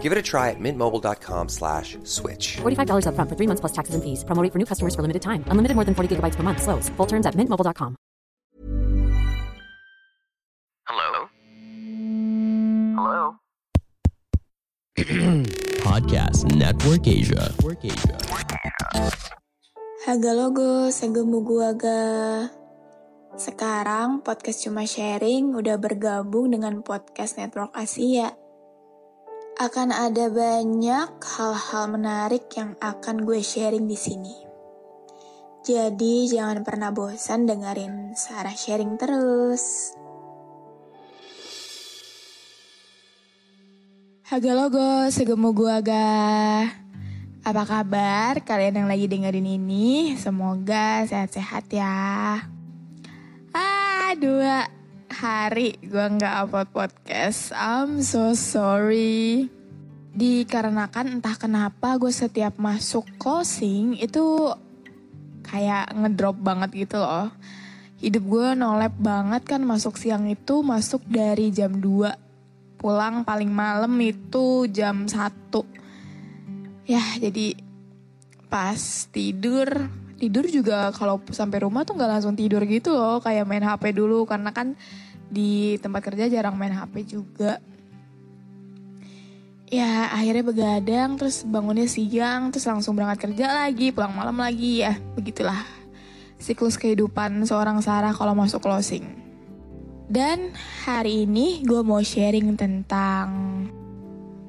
Give it a try at mintmobile.com slash switch. $45 upfront for three months plus taxes and fees. Promo rate for new customers for limited time. Unlimited more than 40 gigabytes per month. Slows. Full terms at mintmobile.com. Hello? Hello? Podcast Network Asia. Network Asia. Haga logo, segemu gua ga. Sekarang podcast cuma sharing udah bergabung dengan podcast Network Asia. Akan ada banyak hal-hal menarik yang akan gue sharing di sini. Jadi jangan pernah bosan dengerin Sarah sharing terus. Haga logo, segemu gua ga. Apa kabar kalian yang lagi dengerin ini? Semoga sehat-sehat ya. Ah, dua hari gue nggak upload podcast. I'm so sorry. Dikarenakan entah kenapa gue setiap masuk closing itu kayak ngedrop banget gitu loh. Hidup gue nolep banget kan masuk siang itu masuk dari jam 2. Pulang paling malam itu jam 1. Ya jadi pas tidur tidur juga kalau sampai rumah tuh nggak langsung tidur gitu loh. Kayak main HP dulu karena kan di tempat kerja jarang main HP juga. Ya akhirnya begadang terus bangunnya siang terus langsung berangkat kerja lagi pulang malam lagi ya begitulah siklus kehidupan seorang Sarah kalau masuk closing. Dan hari ini gue mau sharing tentang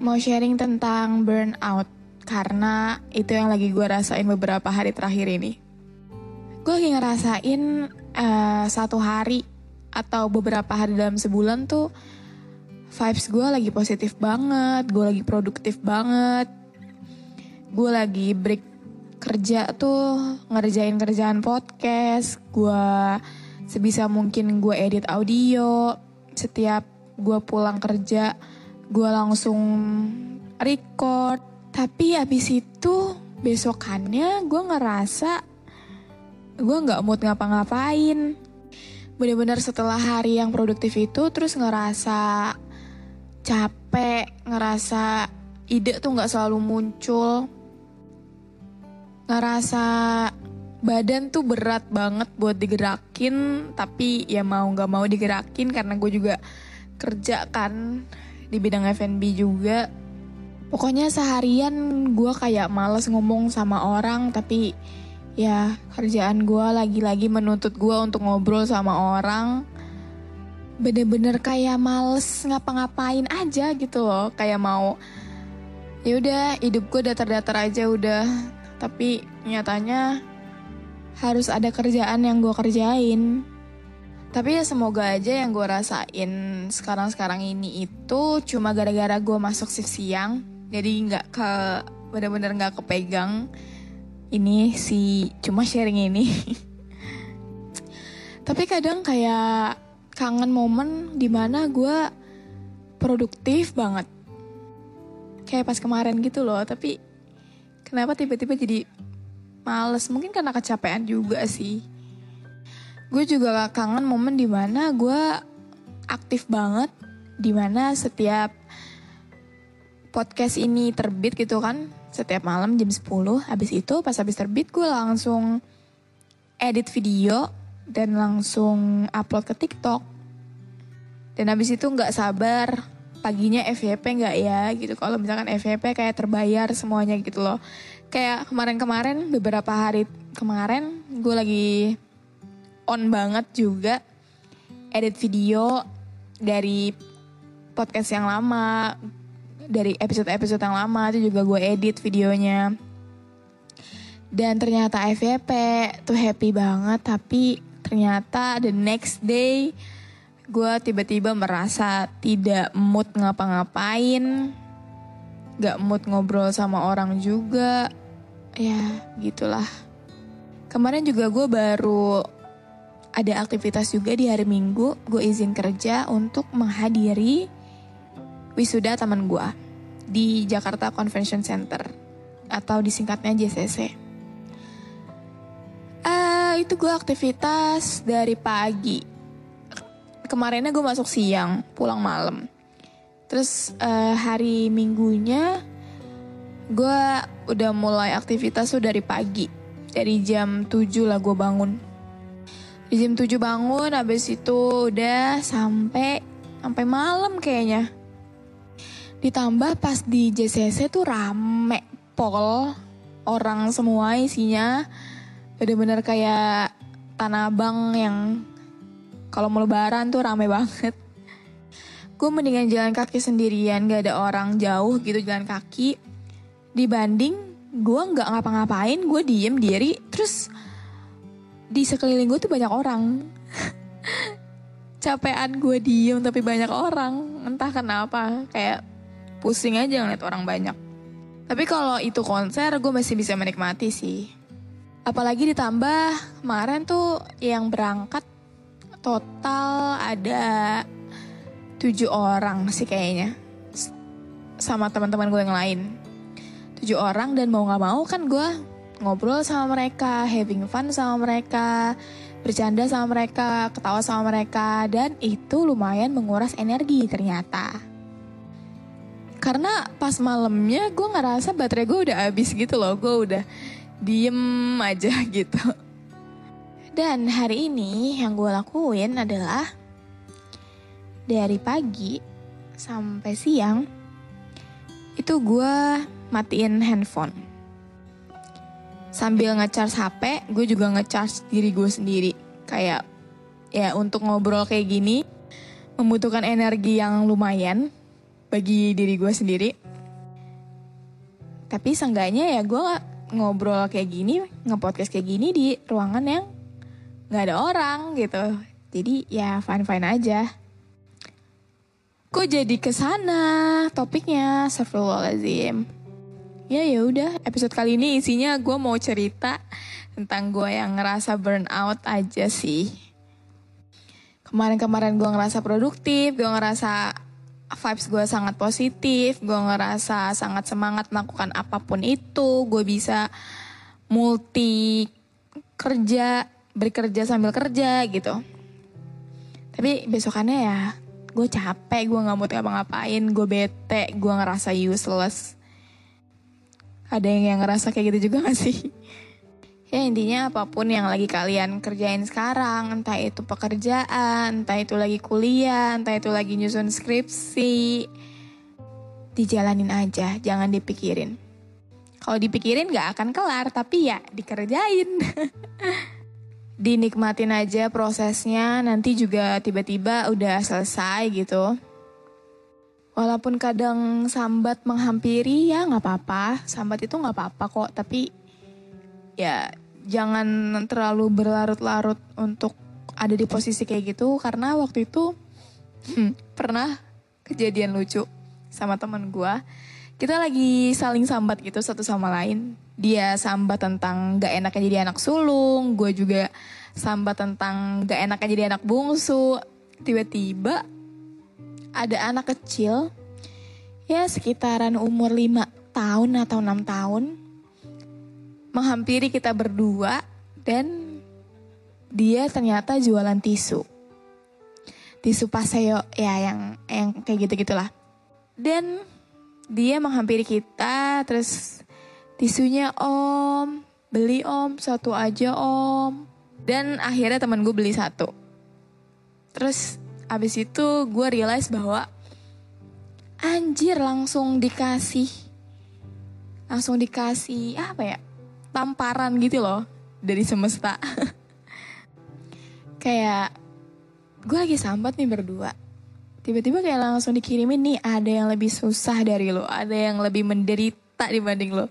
mau sharing tentang burnout karena itu yang lagi gue rasain beberapa hari terakhir ini. Gue lagi ngerasain uh, satu hari atau beberapa hari dalam sebulan tuh vibes gue lagi positif banget, gue lagi produktif banget, gue lagi break kerja tuh ngerjain kerjaan podcast, gue sebisa mungkin gue edit audio, setiap gue pulang kerja gue langsung record, tapi abis itu besokannya gue ngerasa gue nggak mood ngapa-ngapain. Bener-bener setelah hari yang produktif itu terus ngerasa capek, ngerasa ide tuh nggak selalu muncul. Ngerasa badan tuh berat banget buat digerakin, tapi ya mau nggak mau digerakin karena gue juga kerja kan di bidang F&B juga Pokoknya seharian gue kayak males ngomong sama orang tapi ya kerjaan gue lagi-lagi menuntut gue untuk ngobrol sama orang. Bener-bener kayak males ngapa-ngapain aja gitu loh. Kayak mau ya udah hidup gue datar-datar aja udah. Tapi nyatanya harus ada kerjaan yang gue kerjain. Tapi ya semoga aja yang gue rasain sekarang-sekarang ini itu cuma gara-gara gue masuk shift siang jadi nggak ke benar-benar nggak kepegang ini si cuma sharing ini. Tapi kadang kayak kangen momen di mana gue produktif banget. Kayak pas kemarin gitu loh tapi kenapa tiba-tiba jadi males? Mungkin karena kecapean juga sih. Gue juga kangen momen di mana gue aktif banget di mana setiap podcast ini terbit gitu kan setiap malam jam 10 habis itu pas habis terbit gue langsung edit video dan langsung upload ke TikTok. Dan habis itu nggak sabar paginya FYP nggak ya gitu. Kalau misalkan FYP kayak terbayar semuanya gitu loh. Kayak kemarin-kemarin beberapa hari kemarin gue lagi on banget juga edit video dari podcast yang lama dari episode-episode yang lama itu juga gue edit videonya. Dan ternyata FYP tuh happy banget tapi ternyata the next day gue tiba-tiba merasa tidak mood ngapa-ngapain gak mood ngobrol sama orang juga. Ya gitulah. Kemarin juga gue baru ada aktivitas juga di hari Minggu, gue izin kerja untuk menghadiri wisuda teman gue di Jakarta Convention Center atau disingkatnya JCC. Eh itu gue aktivitas dari pagi. Kemarinnya gue masuk siang, pulang malam. Terus eh, hari Minggunya gue udah mulai aktivitas tuh dari pagi. Dari jam 7 lah gue bangun. Di jam 7 bangun, habis itu udah sampai sampai malam kayaknya. Ditambah pas di JCC tuh rame pol orang semua isinya bener-bener kayak tanah abang yang kalau mau lebaran tuh rame banget. Gue mendingan jalan kaki sendirian, gak ada orang jauh gitu jalan kaki. Dibanding gue nggak ngapa-ngapain, gue diem diri, terus di sekeliling gue tuh banyak orang. Capean gue diem tapi banyak orang, entah kenapa, kayak pusing aja ngeliat orang banyak. Tapi kalau itu konser gue masih bisa menikmati sih. Apalagi ditambah kemarin tuh yang berangkat total ada tujuh orang sih kayaknya. Sama teman-teman gue yang lain. Tujuh orang dan mau gak mau kan gue ngobrol sama mereka, having fun sama mereka, bercanda sama mereka, ketawa sama mereka, dan itu lumayan menguras energi ternyata. Karena pas malamnya gue ngerasa baterai gue udah habis gitu loh, gue udah diem aja gitu. Dan hari ini yang gue lakuin adalah dari pagi sampai siang itu gue matiin handphone. Sambil ngecharge HP, gue juga ngecharge diri gue sendiri. Kayak ya untuk ngobrol kayak gini membutuhkan energi yang lumayan bagi diri gue sendiri. Tapi seenggaknya ya gue ngobrol kayak gini, ngepodcast kayak gini di ruangan yang nggak ada orang gitu. Jadi ya fine-fine aja. Kok jadi ke sana topiknya Astagfirullahaladzim. Ya ya udah episode kali ini isinya gue mau cerita tentang gue yang ngerasa burnout aja sih. Kemarin-kemarin gue ngerasa produktif, gue ngerasa vibes gue sangat positif, gue ngerasa sangat semangat melakukan apa pun itu, gue bisa multi kerja, bekerja sambil kerja gitu. Tapi besokannya ya gue capek, gue gak mau ngapa-ngapain, gue bete, gue ngerasa useless. Ada yang, yang ngerasa kayak gitu juga gak sih? Ya intinya apa pun yang lagi kalian kerjain sekarang, entah itu pekerjaan, entah itu lagi kuliah, entah itu lagi nyusun skripsi, dijalanin aja, jangan dipikirin. Kalau dipikirin gak akan kelar, tapi ya dikerjain. Dinikmatin aja prosesnya, nanti juga tiba-tiba udah selesai gitu. Walaupun kadang sambat menghampiri ya nggak apa-apa, sambat itu nggak apa-apa kok, tapi ya jangan terlalu berlarut-larut untuk ada di posisi kayak gitu karena waktu itu hmm, pernah kejadian lucu sama temen gue kita lagi saling sambat gitu satu sama lain. Dia sambat tentang gak enaknya jadi anak sulung gue juga sambat tentang gak enaknya jadi anak bungsu. Tiba-tiba ada anak kecil ya sekitaran umur 5 tahun atau enam tahun menghampiri kita berdua dan dia ternyata jualan tisu. Tisu paseo ya yang yang kayak gitu-gitulah. Dan dia menghampiri kita terus tisunya om, beli om, satu aja om. Dan akhirnya teman gue beli satu. Terus abis itu gue realize bahwa anjir langsung dikasih langsung dikasih apa ya tamparan gitu loh dari semesta. kayak gue lagi sambat nih berdua. Tiba-tiba kayak langsung dikirimin nih ada yang lebih susah dari lo, ada yang lebih menderita dibanding lo.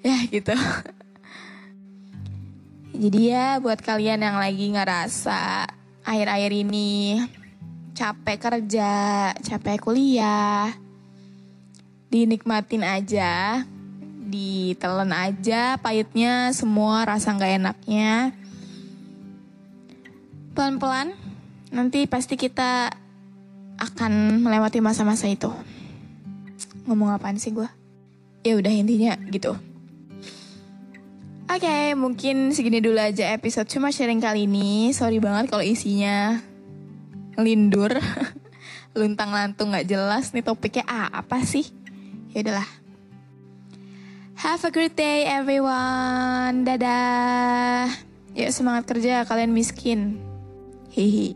Ya gitu. Jadi ya buat kalian yang lagi ngerasa akhir-akhir ini capek kerja, capek kuliah, dinikmatin aja ditelan aja pahitnya semua rasa nggak enaknya pelan-pelan nanti pasti kita akan melewati masa-masa itu. Ngomong apaan sih gue? Ya udah intinya gitu. Oke, mungkin segini dulu aja episode cuma sharing kali ini. Sorry banget kalau isinya lindur, luntang lantung nggak jelas nih topiknya ah, apa sih? Ya udahlah. Have a great day everyone. Dadah. Yuk semangat kerja kalian miskin. Hihi.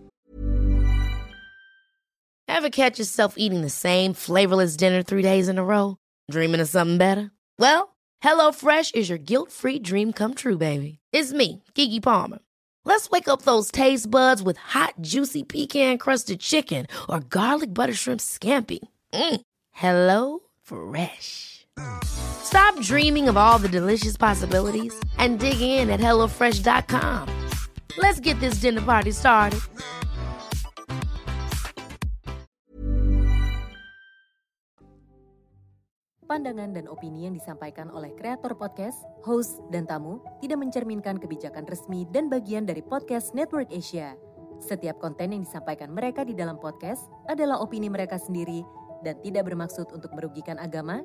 Ever catch yourself eating the same flavorless dinner three days in a row? Dreaming of something better? Well, HelloFresh is your guilt-free dream come true, baby. It's me, Kiki Palmer. Let's wake up those taste buds with hot, juicy pecan-crusted chicken or garlic butter shrimp scampi. Mm. Hello Fresh. Stop dreaming of all the delicious possibilities and dig in at HelloFresh.com. Let's get this dinner party started. Pandangan dan opini yang disampaikan oleh kreator podcast, host, dan tamu tidak mencerminkan kebijakan resmi dan bagian dari podcast Network Asia. Setiap konten yang disampaikan mereka di dalam podcast adalah opini mereka sendiri dan tidak bermaksud untuk merugikan agama,